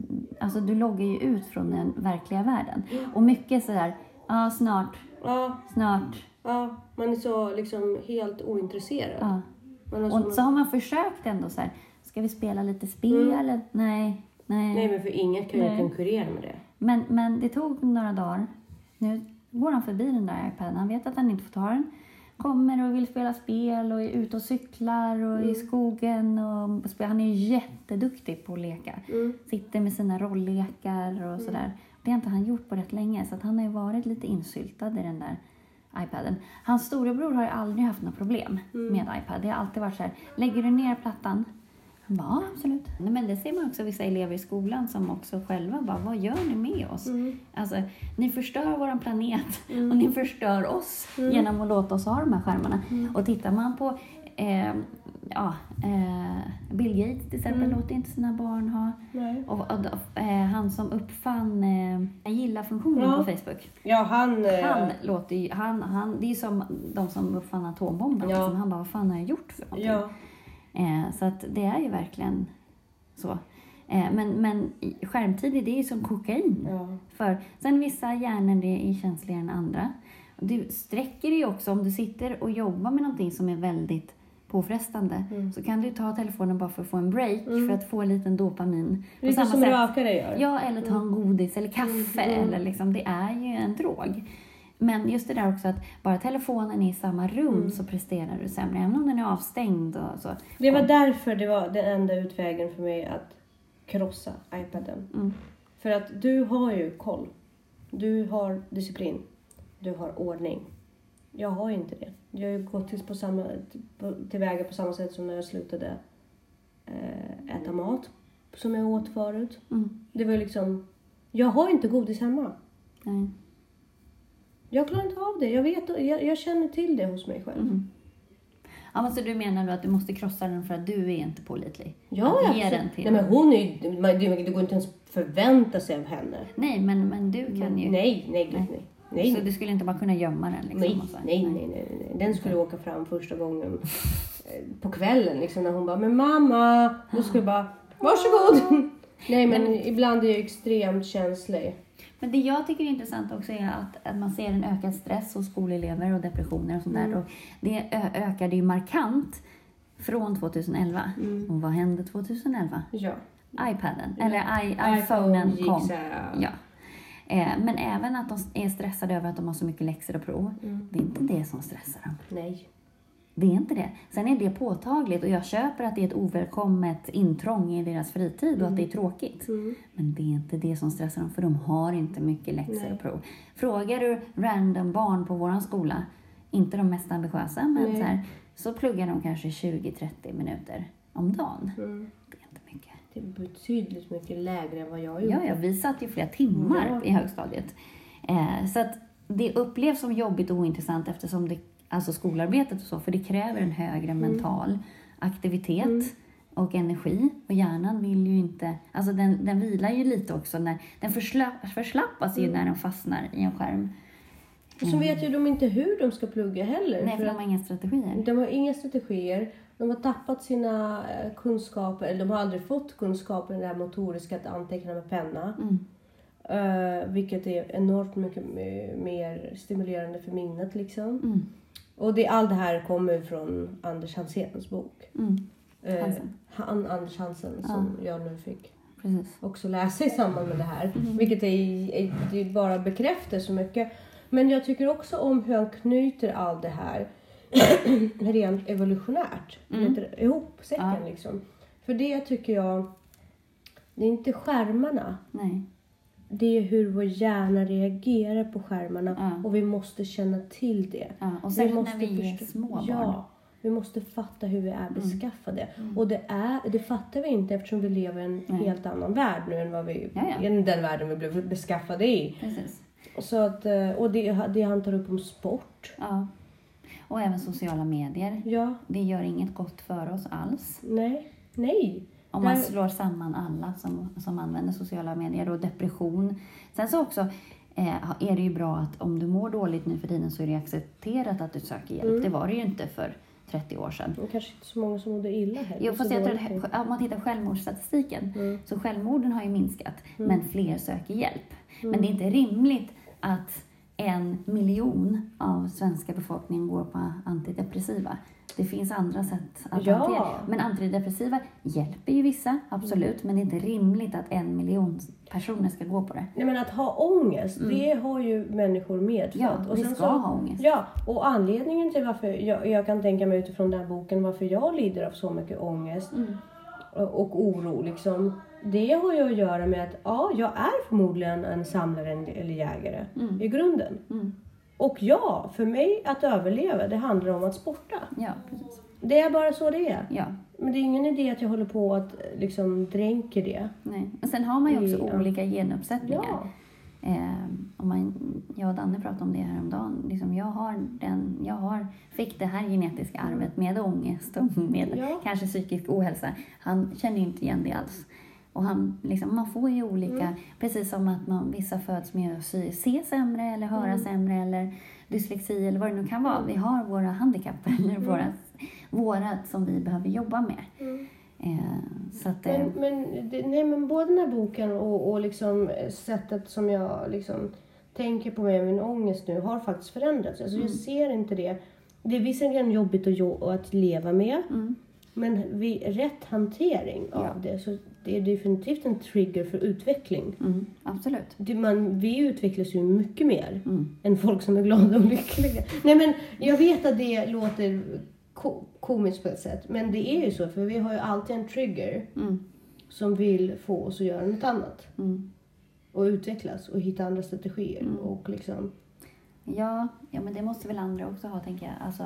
alltså, du loggar ju ut från den verkliga världen. Och mycket sådär, ja snart, Ja, snart. ja, man är så liksom helt ointresserad. Man Och såna- så har man försökt ändå så här, ska vi spela lite spel? Nej, nej. Nej, men för inget kan ju Nej. konkurrera med det. Men, men det tog några dagar. Nu går han förbi den där iPaden. Han vet att han inte får ta den. Kommer och vill spela spel och är ute och cyklar och Mm. i skogen. Och. Han är jätteduktig på att leka. Mm. Sitter med sina rolllekar och sådär. Det har inte han gjort på rätt länge. Så han har ju varit lite insyltad i den där iPaden. Hans storebror har ju aldrig haft några problem Mm. med iPad. Det har alltid varit så här, lägger du ner plattan? Ja absolut. Nej, men det ser man också vissa elever i skolan som också själva bara, vad gör ni med oss? Mm. Alltså, ni förstör vår planet och ni förstör oss genom att låta oss ha de här skärmarna. Och tittar man på eh, ja, eh, Bill Gates till exempel, låter inte sina barn ha. Nej. Och, och, eh, han som uppfann eh, gilla-funktionen Ja. på Facebook. Ja, han... eh, Han låter ju, han, han, det är som de som uppfann atombomben. Ja. Liksom. Han bara, vad fan har jag gjort för någonting? Ja. Eh, så att det är ju verkligen så. Eh, men, men skärmtid, det är ju som kokain. Ja. För sen vissa hjärnor det är känsligare än andra. Du sträcker dig också om du sitter och jobbar med någonting som är väldigt påfrestande. Mm. Så kan du ta telefonen bara för att få en break, för att få en liten dopamin. På Lite samma som sätt- rökare gör. Ja, eller ta en godis eller kaffe. Mm. Eller liksom, det är ju en drog. Men just det där också att bara telefonen är i samma rum Mm. så presterar du sämre. Även om den är avstängd och så. Det var därför det var den enda utvägen för mig att krossa iPaden. Mm. För att du har ju koll. Du har disciplin. Du har ordning. Jag har inte det. Jag har ju gått till, på samma, tillväga på samma sätt som när jag slutade eh, äta mat. Som jag åt förut. Mm. Det var liksom... Jag har inte godis hemma. Nej. Jag klarar inte av det. Jag, vet, jag, jag känner till det hos mig själv. Mm. Ja, men så du menar då att du måste krossa den för att du är inte pålitlig? Ja, att ja, ge absolut. den till Nej, men hon är ju, man- det det går inte ens förvänta sig av henne. Nej, men, men du kan ju... Nej, nej, gud, nej. Nej, Så du skulle inte bara kunna gömma den? Liksom, nej, och så? nej, nej, nej, nej. Den skulle åka fram första gången eh, på kvällen liksom när hon bara, men mamma, då skulle jag bara, varsågod. Nej, men ibland är jag extremt känslig. Men det jag tycker är intressant också är att, att man ser en ökad stress hos skolelever och depressioner och sånt där. Och det ökade ju markant från 2011. Och vad hände 2011? Ja. iPaden, eller I, iPhonen gick kom. Ja. Eh, men även att de är stressade över att de har så mycket läxor och prov. Det är inte det som stressar dem. Nej. Det är inte det. Sen är det påtagligt och jag köper att det är ett ovälkommet intrång i deras fritid och att det är tråkigt. Mm. Men det är inte det som stressar dem för de har inte mycket läxor Nej. och prov. Frågar du random barn på vår skola, inte de mest ambitiösa, men Nej. så, här, så pluggar de kanske 20-30 minuter om dagen. Mm. Det är inte mycket. Det är betydligt mycket lägre än vad jag gjorde. Ja, ja, vi satt ju flera timmar Ja. i högstadiet. Eh, så att det upplevs som jobbigt och ointressant eftersom det, alltså skolarbetet och så, för det kräver en högre Mm. mental aktivitet och energi. Och hjärnan vill ju inte, alltså den, den vilar ju lite också när, den försla, förslappas Mm. ju när den fastnar i en skärm. Och så vet ju de inte hur de ska plugga heller. Nej, för för de har inga strategier. de har inga strategier. De har tappat sina eh, kunskaper, eller de har aldrig fått kunskaper i det här motoriska att anteckna med penna. Mm. Eh, vilket är enormt mycket me- mer stimulerande för minnet liksom. Mm. Och det, allt det här kommer från Anders Hanséns bok. Mm. Eh, han, Anders Hansen som jag nu fick Precis. också läsa i samband med det här. Mm. Vilket är, är, det bara bekräftar så mycket. Men jag tycker också om hur han knyter allt det här rent evolutionärt. Mm. Ihop säcken Ja. liksom. För det tycker jag, det är inte skärmarna. Nej. Det är hur vår hjärna reagerar på skärmarna Ja. och vi måste känna till det. Ja, och Vi särskilt när vi är förstå- små barn. Ja, vi måste fatta hur vi är beskaffade. Och det, är, det fattar vi inte eftersom vi lever i en Nej. helt annan värld nu än vad vi, Ja, den världen vi blev beskaffade i. Precis. Så att, eh, och det, det han tar upp om sport. Ja. Och även sociala medier. Ja, Det gör inget gott för oss alls. nej, nej. Om man slår samman alla som, som använder sociala medier och depression. Sen så också eh, är det ju bra att om du mår dåligt nu för tiden så är det accepterat att du söker hjälp. Mm. Det var det ju inte för 30 år sedan. Det är kanske inte så många som mådde illa heller. Jo, fast jag tror att om man tittar på självmordsstatistiken Mm. så självmorden har ju minskat, men fler söker hjälp. Men Mm. det är inte rimligt att en miljon av svenska befolkningen går på antidepressiva. Det finns andra sätt att Ja. hantera Men antidepressiva hjälper ju vissa, absolut. Men det är inte rimligt att en miljon personer ska gå på det. Nej men att ha ångest, det har ju människor medfött. Mm. Ja, vi sen ska ha ångest. Ja, och anledningen till varför jag, jag kan tänka mig utifrån den här boken varför jag lider av så mycket ångest Mm. och, och oro liksom. Det har ju att göra med att ja, jag är förmodligen en samlare eller jägare i grunden. Och ja, för mig att överleva, det handlar om att sporta. Ja, precis. Det är bara så det är. Ja, Men det är ingen idé att jag håller på att liksom dränker det. nej. Men sen har man ju också Ja. olika genuppsättningar. Ja. Eh, om man, jag och Danne pratade om det häromdagen. Liksom jag, har den, jag har, fick det här genetiska arvet med ångest och med Ja. kanske psykisk ohälsa. Han känner inte igen det alls. Och han, liksom, man får ju olika, Mm. precis som att man, vissa föds med att se sämre eller höra Mm. sämre eller dyslexi eller vad det nu kan vara. Vi har våra handikapp eller våra, våra som vi behöver jobba med. Mm. Eh, så att, eh, Men, men, det, nej, men både den här boken och, och liksom sättet som jag liksom tänker på med min ångest nu har faktiskt förändrats. Alltså Jag ser inte det. Det är visserligen jobbigt att, att leva med. mm, Men vid rätt hantering av Ja. det så det är definitivt en trigger för utveckling. mm, absolut. Det, man, vi utvecklas ju mycket mer Mm. än folk som är glada och lyckliga. Nej men jag vet att det låter ko- komiskt på ett sätt. Men det är ju så för vi har ju alltid en trigger Mm, som vill få oss att göra något annat. mm. Och utvecklas och hitta andra strategier. Och liksom, Ja, ja, men det måste väl andra också ha, tänker jag. Alltså,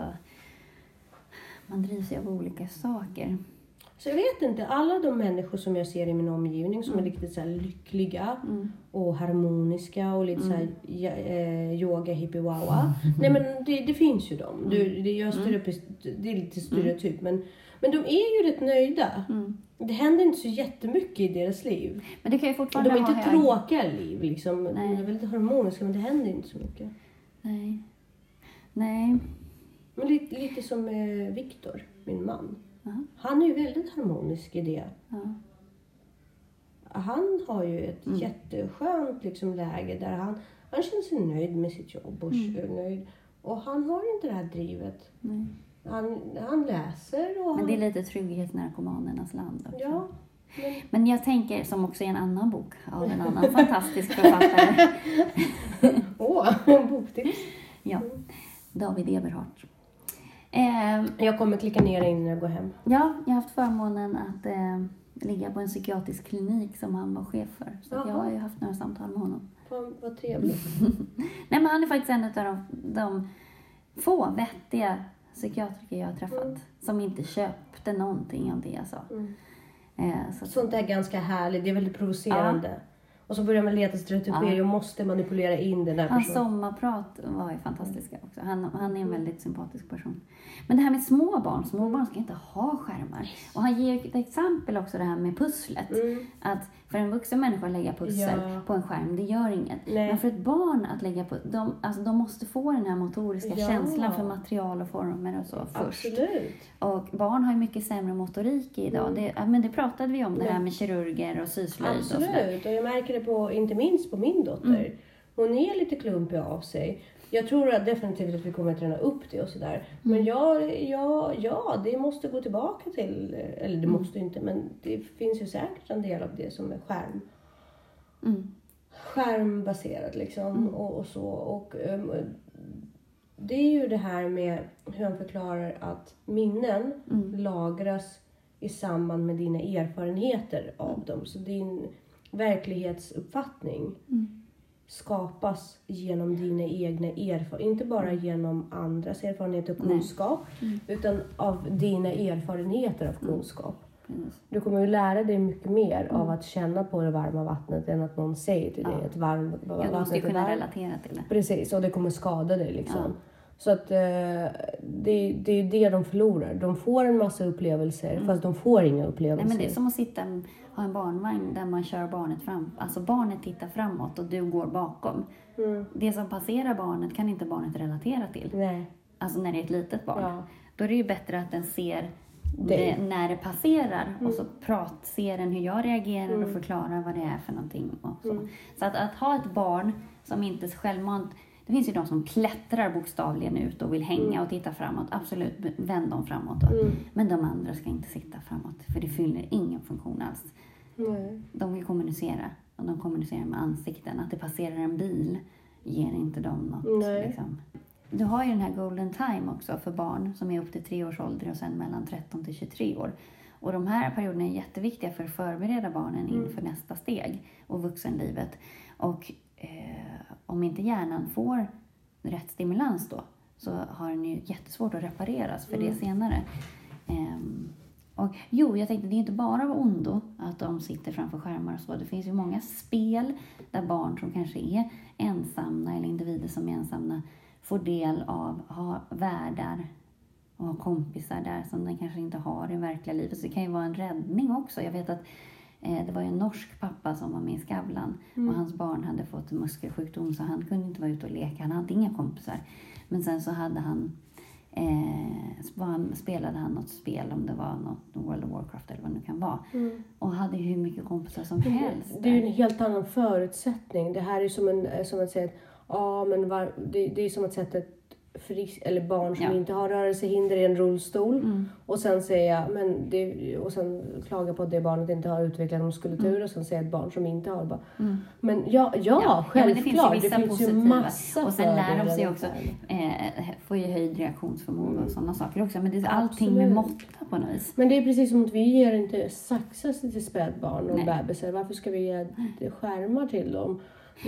man drivs ju av olika saker. Så jag vet inte, alla de människor som jag ser i min omgivning som är riktigt så lyckliga och harmoniska och lite så här ja, eh, yoga hippie wawa. Nej men det, det finns ju dem. Du, det, jag stereotyp, det är lite stereotyp men, men de är ju rätt nöjda. Det händer inte så jättemycket i deras liv. Men det kan ju fortfarande de är inte hög- tråkiga liv liksom. De är väldigt harmoniska men det händer inte så mycket. Nej. Nej. Men lite, lite som eh, Viktor, min man. Ja. Han är ju väldigt harmonisk i det. Ja. Han har ju ett jätteskönt liksom, läge där han, han känner sig nöjd med sitt jobb och nöjd. Och han har inte det här drivet. Nej. Han, han läser och Men det är lite trygghetsnarkomanernas land också. Ja, men, Men jag tänker, som också är en annan bok av en annan fantastisk författare. åh, en boktips. Ja, David Eberhardt. Eh, Jag kommer klicka ner innan jag går hem. ja, jag har haft förmånen att eh, ligga på en psykiatrisk klinik som han var chef för. Så jag har ju haft några samtal med honom. Vad, vad trevligt. Nej, men han är faktiskt en av de, de få vettiga psykiatriker jag har träffat. Som inte köpte någonting av det jag sa. Mm. Eh, så, Sånt är ganska härligt. Det är väldigt provocerande. Och så börjar man leta stereotypier och måste manipulera in den där Hans personen. sommarprat var ju fantastiska också. Han, han är en väldigt sympatisk person. Men det här med små barn, små barn ska inte ha skärmar. Och han ger ett exempel också det här med pusslet. Mm. Att för en vuxen människa att lägga pussel Ja. på en skärm, det gör inget. Nej. Men för ett barn att lägga pussel, de, alltså, de måste få den här motoriska Ja. känslan för material och former och så först. Absolut. Och barn har ju mycket sämre motorik idag. Mm. Det, ja, men det pratade vi om, det här med kirurger och syslöjd och sådär. Absolut. Och jag märker det på, inte minst på min dotter. Mm. Hon är lite klumpig av sig. Jag tror att definitivt att vi kommer att träna upp det och sådär. Mm. Men ja, ja, ja, det måste gå tillbaka till, eller det Mm. måste inte, men det finns ju säkert en del av det som är skärm. Mm. skärmbaserat liksom och, och så. Och, ehm, det är ju det här med hur han förklarar att minnen lagras i samband med dina erfarenheter av dem. Så din verklighetsuppfattning skapas genom dina egna erfarenheter. Inte bara genom andras erfarenheter och kunskap utan av dina erfarenheter av kunskap. Precis. Du kommer ju lära dig mycket mer av att känna på det varma vattnet än att någon säger till dig att varm, Ja, du måste ju vattnet är kunna varmt. relatera till det. Precis, och det kommer skada dig liksom. Så att eh, det, det är det de förlorar. De får en massa upplevelser fast de får inga Nej, upplevelser. men det är som att sitta, ha en barnvagn där man kör barnet fram. Alltså barnet tittar framåt och du går bakom. Mm. Det som passerar barnet kan inte barnet relatera till. Nej. Alltså när det är ett litet barn. Ja. Då är det ju bättre att den ser Det- det, när det passerar och Mm. så prat, ser den hur jag reagerar och förklarar vad det är för någonting. Och så Mm. så att, att ha ett barn som inte självmant det finns ju de som klättrar bokstavligen ut och vill hänga Mm. och titta framåt. Absolut, vänd dem framåt. Då. Men de andra ska inte sitta framåt, för det fyller ingen funktion alls. Nej. De vill kommunicera, och de kommunicerar med ansikten. Att det passerar en bil ger inte dem något. Nej. Liksom. Du har ju den här golden time också för barn som är upp till tre års ålder och sen mellan 13 till 23 år. Och de här perioderna är jätteviktiga för att förbereda barnen inför nästa steg och vuxenlivet. Och eh, om inte hjärnan får rätt stimulans då så har den ju jättesvårt att repareras för det senare. Ehm, och jo, jag tänkte det är inte bara av ondo att de sitter framför skärmar och så. Det finns ju många spel där barn som kanske är ensamma eller individer som är ensamma får del av, ha världar och ha kompisar där som den kanske inte har i verkliga livet. Så det kan ju vara en räddning också. Jag vet att det var ju en norsk pappa som var med i Skavlan och hans barn hade fått muskelsjukdom så han kunde inte vara ute och leka. Han hade inga kompisar. Men sen så hade han Eh, spelade han något spel, om det var något World of Warcraft eller vad det nu kan vara. Och hade hur mycket kompisar som helst. Det är ju en helt annan förutsättning. Det här är som, en, eh, som att säga att ja, men var, det, det är som att sätta ett frisk, eller barn som Ja. inte har rörelsehinder i en rullstol Mm. och sen säga, men det, och sen klaga på att det barnet inte har utvecklat muskulatur och sen säga ett barn som inte har. Bara, Men ja, ja, Mm. men det finns ju självklart. vissa ju positiva. massa och sen lär de sig med också, det eh, får ju höjd reaktionsförmåga och sådana saker också. Men det är allting med Absolut. måtta på något vis. Men det är precis som att vi ger inte saxar till spädbarn och Nej. bebisar. Varför ska vi ge skärmar till dem?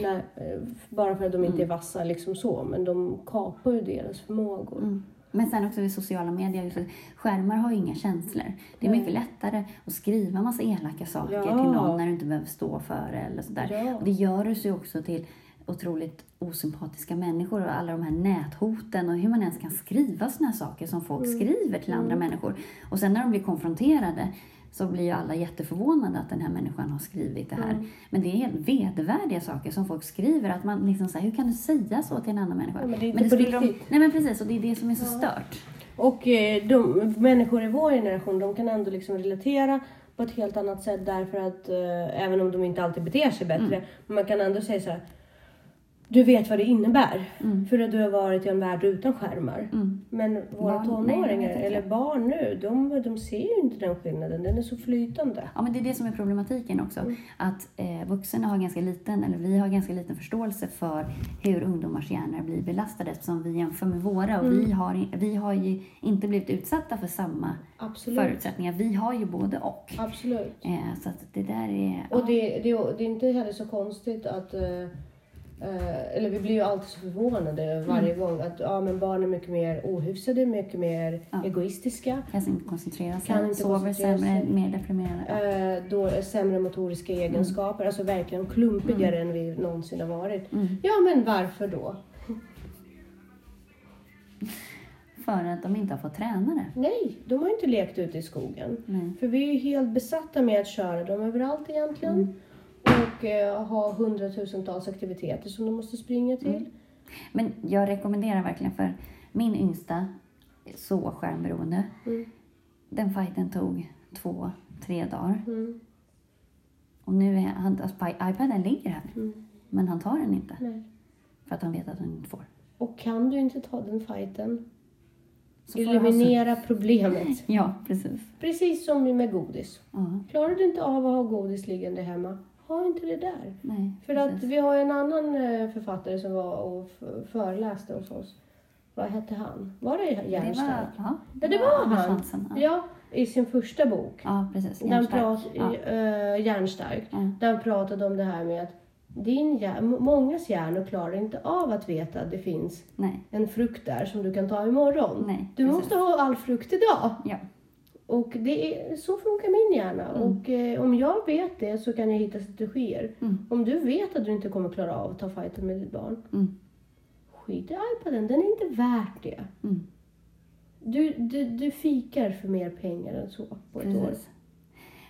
När, eh, bara för att de inte Mm. är vassa liksom så. Men de kapar ju deras förmågor. Men sen också i sociala medier, just, skärmar har ju inga känslor. Det är Nej. mycket lättare att skriva massa elaka saker Ja. till någon när du inte behöver stå för det eller sådär. Ja. Och det gör oss ju också till otroligt osympatiska människor och alla de här näthoten och hur man ens kan skriva såna här saker som folk Mm. skriver till andra människor. Och sen när de blir konfronterade så blir ju alla jätteförvånade att den här människan har skrivit det här. Mm. Men det är helt vedervärdiga saker som folk skriver. Att man liksom säger, hur kan du säga så till en annan människa? Ja, men det är inte på skulle de. Nej men precis, och det är det som är så stört. Och eh, de människor i vår generation, de kan ändå liksom relatera på ett helt annat sätt därför att eh, även om de inte alltid beter sig bättre, men man kan ändå säga så här. Du vet vad det innebär, för att du har varit i en värld utan skärmar. Mm. Men våra Barn- nej, tonåringar, inte. eller barn nu, de, de ser ju inte den skillnaden. Den är så flytande. Ja, men det är det som är problematiken också. Mm. Att eh, vuxna har ganska liten, eller vi har ganska liten förståelse för hur ungdomars hjärnor blir belastade eftersom vi jämför med våra och Mm. vi, har, i- vi har ju inte blivit utsatta för samma Absolut. förutsättningar. Vi har ju både och. Absolut. Eh, så att det där är... Och det, det, det är inte heller så konstigt att eh, Eh, eller vi blir ju alltid så förvånade varje gång att ja, men barn är mycket mer ohyfsade, mycket mer Ja. egoistiska. Kan inte koncentrera sig, Kan inte sover koncentrera sämre, sig. mer deprimerade. Eh, då sämre motoriska egenskaper, alltså verkligen klumpigare än vi någonsin har varit. Mm. Ja, men varför då? För att de inte har fått träna det. Nej, de har ju inte lekt ute i skogen. Nej. För vi är ju helt besatta med att köra dem överallt egentligen. Mm. Och eh, ha hundratusentals aktiviteter som de måste springa till. Mm. Men jag rekommenderar verkligen för min yngsta, så skärmberoende, Mm. den fighten tog två, tre dagar. Mm. Och nu är han, alltså, iPaden ligger här, Mm. men han tar den inte. Nej. För att han vet att han inte får. Och kan du inte ta den fighten, Så han så- eliminera problemet. Ja, precis. Precis som med godis. Ja, Klarar du inte av att ha godis liggande hemma, ha inte det där. nej, För att vi har en annan eh, författare som var och föreläste hos oss. Vad hette han? Var det Järnstark? ja, Ja, det var han. Hansen, Ja. Ja, i sin första bok. ja, precis. Den prat, Ja. eh, Järnstark. Ja. Den pratade om det här med att din hjär, mångas hjärnor klarar inte av att veta att det finns Nej, en frukt där som du kan ta imorgon. nej. Du precis. måste ha all frukt idag. Ja, Och det är, så funkar min hjärna. Mm. Och eh, om jag vet det så kan jag hitta strategier. Mm. Om du vet att du inte kommer klara av att ta fighten med ditt barn. Mm. Skit i iPaden, den är inte värt det. Mm. Du, du, du fikar för mer pengar än så på ett år. precis.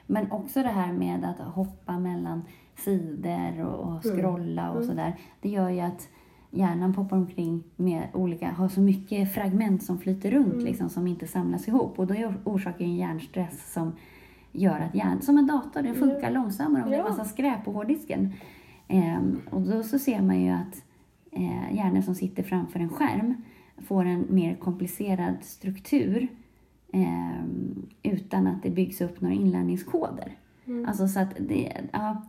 Men också det här med att hoppa mellan sidor och, och Mm. scrolla och Mm. sådär. Det gör ju att hjärnan poppar omkring med olika, har så mycket fragment som flyter runt Mm. liksom, som inte samlas ihop. Och då orsakar en hjärnstress som gör att hjärnan, som en dator, det funkar långsammare om det är Ja. massa skräp på hårddisken. Ehm, och då så ser man ju att eh, hjärnor som sitter framför en skärm får en mer komplicerad struktur ehm, utan att det byggs upp några inlärningskoder. Mm. Alltså så att det, ja,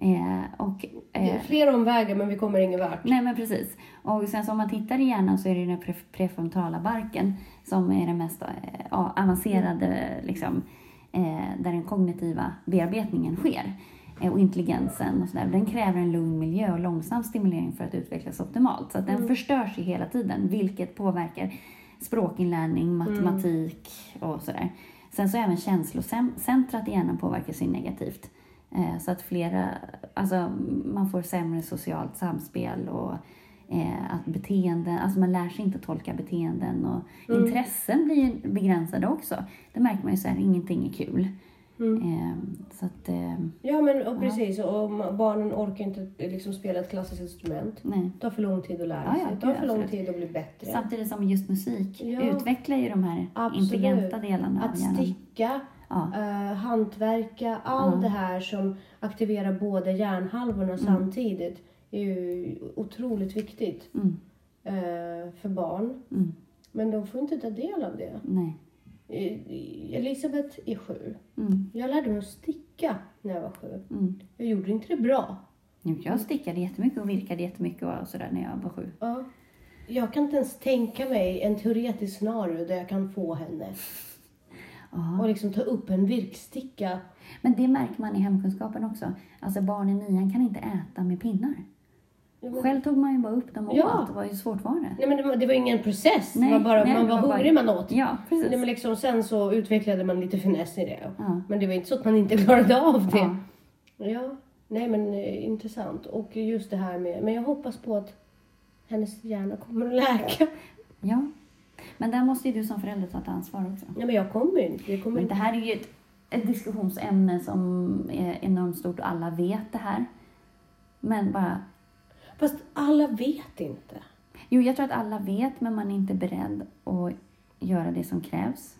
eh, och Det är eh, fler omvägar men vi kommer ingen vart. Nej men precis. Och sen så om man tittar i hjärnan så är det den pre- prefrontala barken som är den mest eh, avancerade, liksom, eh, där den kognitiva bearbetningen sker. Eh, och intelligensen och sådär. Den kräver en lugn miljö och långsam stimulering för att utvecklas optimalt. Så att den förstörs ju hela tiden, vilket påverkar språkinlärning, matematik och sådär. Sen så även känslocentrat i hjärnan påverkas ju negativt. Eh, Så att flera, alltså man får sämre socialt samspel och eh, att beteenden, alltså man lär sig inte tolka beteenden och intressen blir begränsade också. Det märker man ju så här, ingenting är kul. Mm. Eh, så att, eh, Ja men och precis, och om barnen orkar inte liksom spela ett klassiskt instrument. nej. Det tar för lång tid att lära Ja, ja, sig. Det tar för lång tid att bli bättre. Samtidigt som just musik Ja. utvecklar ju de här Absolut. intelligenta delarna av Att hjärnan. sticka, Ja. eh, hantverka, allt Ja. det här som aktiverar båda hjärnhalvorna samtidigt är ju otroligt viktigt Mm, eh, för barn. mm, Men de får inte ta del av det. nej. Eh, Elisabeth är sju. Mm, Jag lärde mig att sticka när jag var sju. mm. Jag gjorde inte det bra. Jag stickade jättemycket och virkade jättemycket och sådär när jag var sju. Ja. Jag kan inte ens tänka mig en teoretisk scenario där jag kan få henne Ja. och liksom ta upp en virkssticka. Men det märker man i hemkunskapen också. Alltså barn i nian kan inte äta med pinnar. Men- Själv tog man ju bara upp dem och Ja. åt. Det var ju svårt var det? Nej men det var, det var ingen process, Nej, var bara, nej, man var var bara- hungrig man åt. Ja, precis. Nej, men liksom, sen så utvecklade man lite finess i det. Ja. Men det var inte så att man inte klarade av det. Ja. Ja, nej men eh, intressant. Och just det här med, men jag hoppas på att hennes hjärna kommer att läka. ja. Men där måste ju du som förälder ta ett ansvar också. Nej men jag kommer inte. Det kommer Men det här är ju ett, ett diskussionsämne som är enormt stort och alla vet det här. Men bara... Fast alla vet inte. Jo, jag tror att alla vet, men man är inte beredd att göra det som krävs.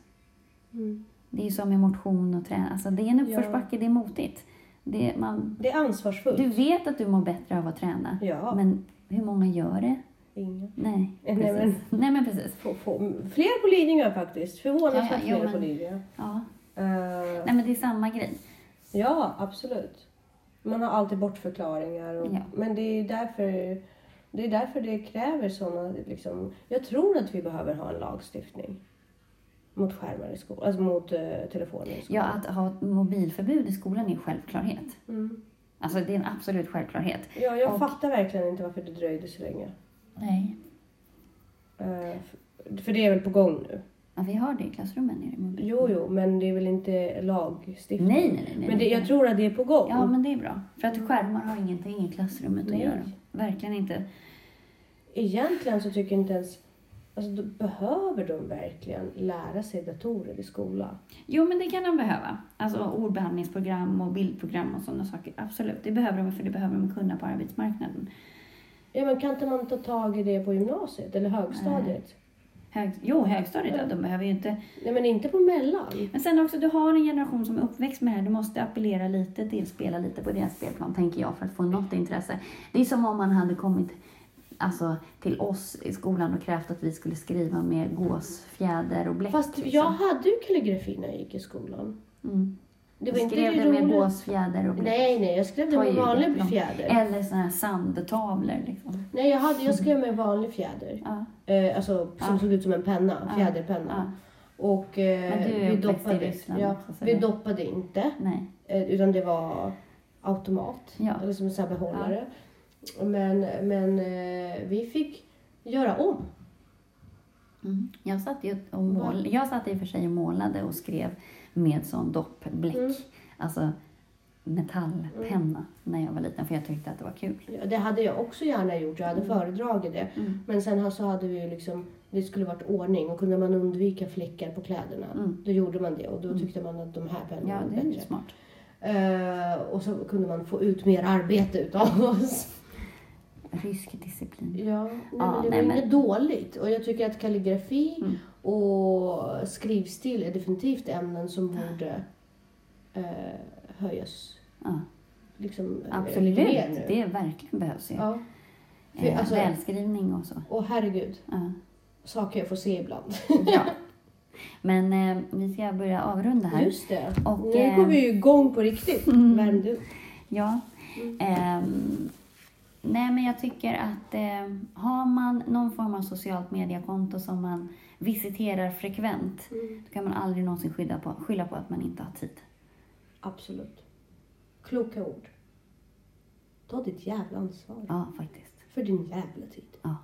Mm. Det är ju som med motion och träning. Alltså, det är en uppförsbacke, det är motigt. Det, man, Det är ansvarsfullt. du vet att du mår bättre av att träna. Ja. Men hur många gör det? Ingen. Nej, Nej, precis. men- Nej, men precis. Få, få, fler på Lidingö faktiskt. Förvånansvärt Ja, ja, fler men- på Lidingö. Ja. Eh, Nej, men det är samma grej. Ja, absolut. Man har alltid bortförklaringar. Och, Ja. Men det är därför det, är därför det kräver sådana... Liksom, jag tror att vi behöver ha en lagstiftning mot skärmar i skolan, alltså mot uh, telefoner i Ja, skolan. att ha mobilförbud i skolan är en självklart. Mm. Alltså, det är en absolut självklarhet. Ja, jag Och- fattar verkligen inte varför det dröjde så länge. Nej. Eh, för det är väl på gång nu? Ja, vi har det i klassrummen nere i mobil. Jo, jo, men det är väl inte lagstiftning? Nej, nej, nej. nej Men det, jag tror att det är på gång. Ja, men det är bra. För att skärmar har ingenting i klassrummet Nej. att göra. Verkligen inte. Egentligen så tycker jag inte ens... Alltså, då behöver de verkligen lära sig datorer i skolan? Jo, men det kan de behöva. Alltså ordbehandlingsprogram och bildprogram och sådana saker. Absolut, det behöver de för det behöver de kunna på arbetsmarknaden. Ja, men kan inte man ta tag i det på gymnasiet eller högstadiet? Hög... Jo, högstadiet, ja, de behöver ju inte... Nej, men inte på mellan. Men sen också, du har en generation som är uppväxt med det här. Du måste appellera lite till, spela lite på deras spelplan, tänker jag, för att få något intresse. Det är som om man hade kommit alltså, till oss i skolan och krävt att vi skulle skriva med gåsfjäder och bläck. Fast liksom. jag hade ju kalligrafi när jag gick i skolan. Mm. Det var Du inte skrev det det med roliga. gåsfjäder och bläck. Nej, nej, jag skrev det med vanlig fjäder. Eller såna här sandtavlor. Liksom. Nej, jag, hade, jag skrev med vanlig fjäder. Ja. Eh, alltså som Ja. såg ut som en penna, Ja. fjäderpenna. Och eh, vi, doppade, Ryssland ja, också, så vi det- doppade inte. Eh, utan det var automat. Eller som en sån här behållare. Men, men eh, vi fick göra om. Mm. Jag satt ju och mål... jag satt i och för sig och målade och skrev med sån doppbläck. Mm. Alltså metallpenna när jag var liten för jag tyckte att det var kul. Ja, det hade jag också gärna gjort. Jag hade föredragit det. Mm. Men sen så hade vi ju liksom, det skulle varit ordning och kunde man undvika fläckar på kläderna, Mm. då gjorde man det och då tyckte man att de här pennorna Ja, var det är ju bättre. smart. Eh, och så kunde man få ut mer arbete utav oss. Rysk disciplin. Ja, nej, Ja, men det nej, var men- inget dåligt. Och jag tycker att kalligrafi Mm. Och skrivstil är definitivt ämnen som borde eh, höjas. Ja, Liksom, eh, absolut, det verkligen behövs ju. Ja. För, Eh, alltså- Välskrivning och så. Och herregud, Ja. saker jag får se ibland. ja. Men eh, vi ska börja avrunda här. Just det. Och, nu eh, går vi ju igång på riktigt. Mm. Värmde upp. Ja. Mm. Ehm, nej, men jag tycker att eh, har man någon form av socialt mediekonto som man visiterar frekvent, Mm. då kan man aldrig någonsin skylla på, skylla på att man inte har tid. Absolut. Kloka ord. Ta ditt jävla ansvar Ja, faktiskt. för din jävla tid. Ja.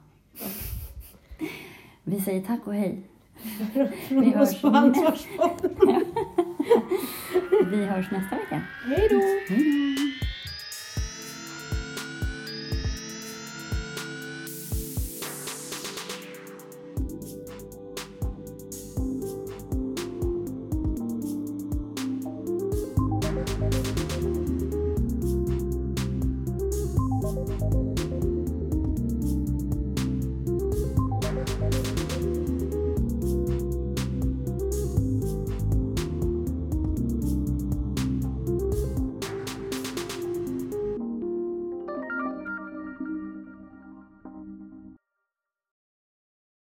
Vi säger tack och hej. Från hörs på Ansvarspodden. Vi hörs nästa vecka. Hej då!